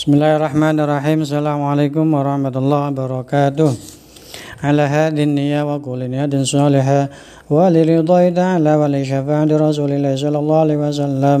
Bismillahirrahmanirrahim. Assalamualaikum warahmatullahi wabarakatuh. على هذه النية وكل نية صالحة ولرضا تعالى ولشفاعة رسول الله صلى الله عليه وسلم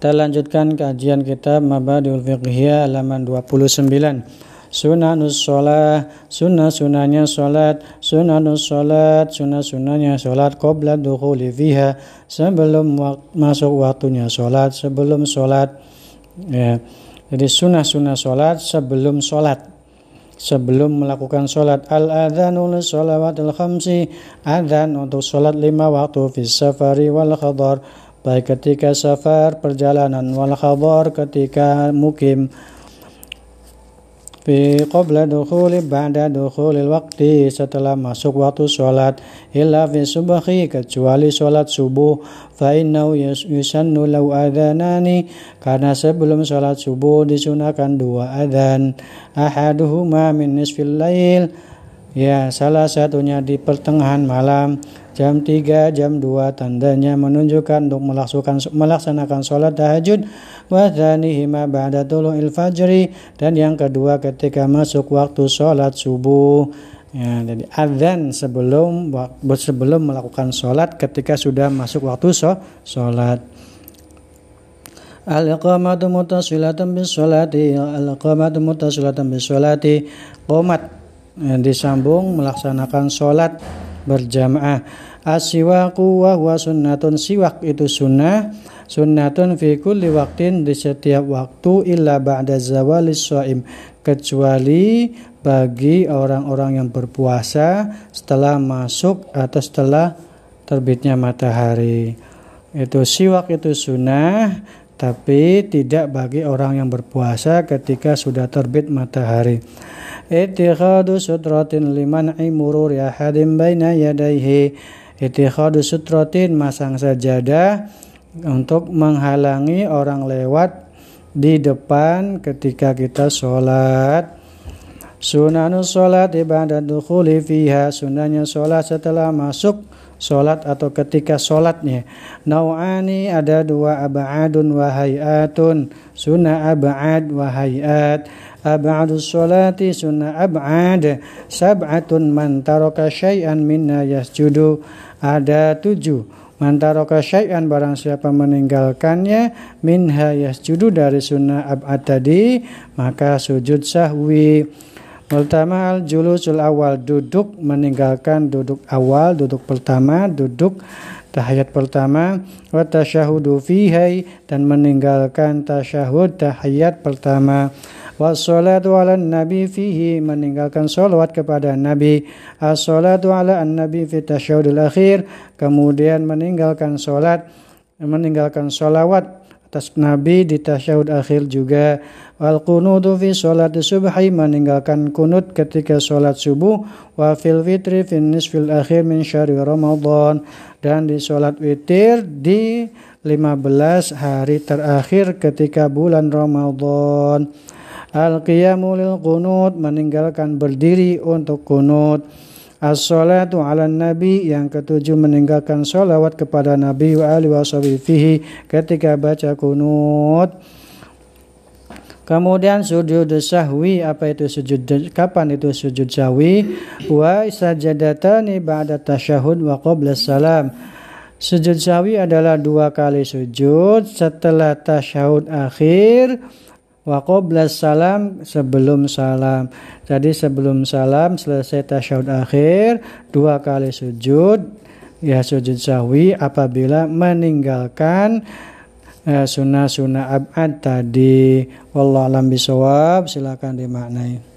Kita lanjutkan kajian kitab Mabadiul Fiqhiyah halaman 29. Sunanus sholat, sunnah sholat, sunanus sholat, sunnah sunahnya sholat, qobla dukhuli fiha, sebelum masuk waktunya sholat, sebelum sholat. Ya. Jadi sunnah sunnah sholat sebelum sholat sebelum melakukan sholat al adzanul sholawatil khamsi adzan untuk sholat lima waktu fi safari wal khadar baik ketika safar perjalanan. Wal khadar ketika mukim. Fi qabla dukhuli ba'da dukhulil waqti setelah masuk waktu sholat. Illa fi subhi kecuali sholat subuh. Fa innahu yusannu law adhanani. Karena sebelum sholat subuh disunahkan dua adzan ahaduhuma min nisfil lail ya salah satunya di pertengahan malam Jam 3, jam 2 tandanya menunjukkan untuk melaksanakan, melaksanakan sholat tahajud. Wadhanihima ba'da tulu'il fajri. Dan yang kedua ketika masuk waktu sholat subuh. Ya, jadi adzan sebelum sebelum melakukan sholat ketika sudah masuk waktu sholat. Al-iqamatu mutasilatan bis sholati Al-iqamatu mutasilatan bis sholati Qomat disambung melaksanakan sholat berjamaah. Asiwaku wa huwa sunnatun. Siwak itu sunnah sunnatun fi kulli waktin di setiap waktu illa ba'da zawalis shaim kecuali bagi orang-orang yang berpuasa setelah masuk atau setelah terbitnya matahari. Itu siwak itu sunnah tapi tidak bagi orang yang berpuasa ketika sudah terbit matahari. Ittikhadu sutratin liman imururi ahadin baina yadaihi Itikhadu sutrotin masang sajadah untuk menghalangi orang lewat di depan ketika kita sholat. Sunanus sholat ibadat dukhuli fiha. Sunahnya sholat setelah masuk sholat atau ketika sholatnya. Nau'ani ada dua ab'adun wa hayatun. Sunnah ab'ad wa hayat. Ab'adus sholati sunnah ab'ad. Sab'atun man taraka syai'an minna yasjudu ada tujuh mantaroka syai'an barang siapa meninggalkannya minha yasjudu dari sunnah ab'ad tadi maka sujud sahwi Pertama al julusul awal duduk meninggalkan duduk awal duduk pertama duduk tahiyat pertama wa tasyahudu fihi dan meninggalkan tasyahud tahiyat pertama. Wassalatu ala nabi fihi meninggalkan salawat kepada nabi. As-salatu ala nabi fi tasyahudul akhir kemudian meninggalkan salat meninggalkan salawat atas nabi di tasyahud akhir juga wal qunutu fi salat subhi meninggalkan kunut ketika salat subuh wa fil fitri fi nisfil akhir min syahri ramadan dan di salat witir di 15 hari terakhir ketika bulan Ramadan. Al-qiyamu lil qunut meninggalkan berdiri untuk kunut. As-salatu ala nabi yang ketujuh meninggalkan salawat kepada nabi wa alihi wa fihi ketika baca kunut. Kemudian sujud sahwi apa itu sujud kapan itu sujud sahwi? Wa sajadatani ba'da tasyahud wa qabla salam. Sujud sahwi adalah dua kali sujud setelah tasyahud akhir Wa salam sebelum salam. Jadi sebelum salam selesai tasyahud akhir dua kali sujud ya sujud sahwi apabila meninggalkan eh, sunnah-sunnah abad tadi. Wallahu alam bisawab silakan dimaknai.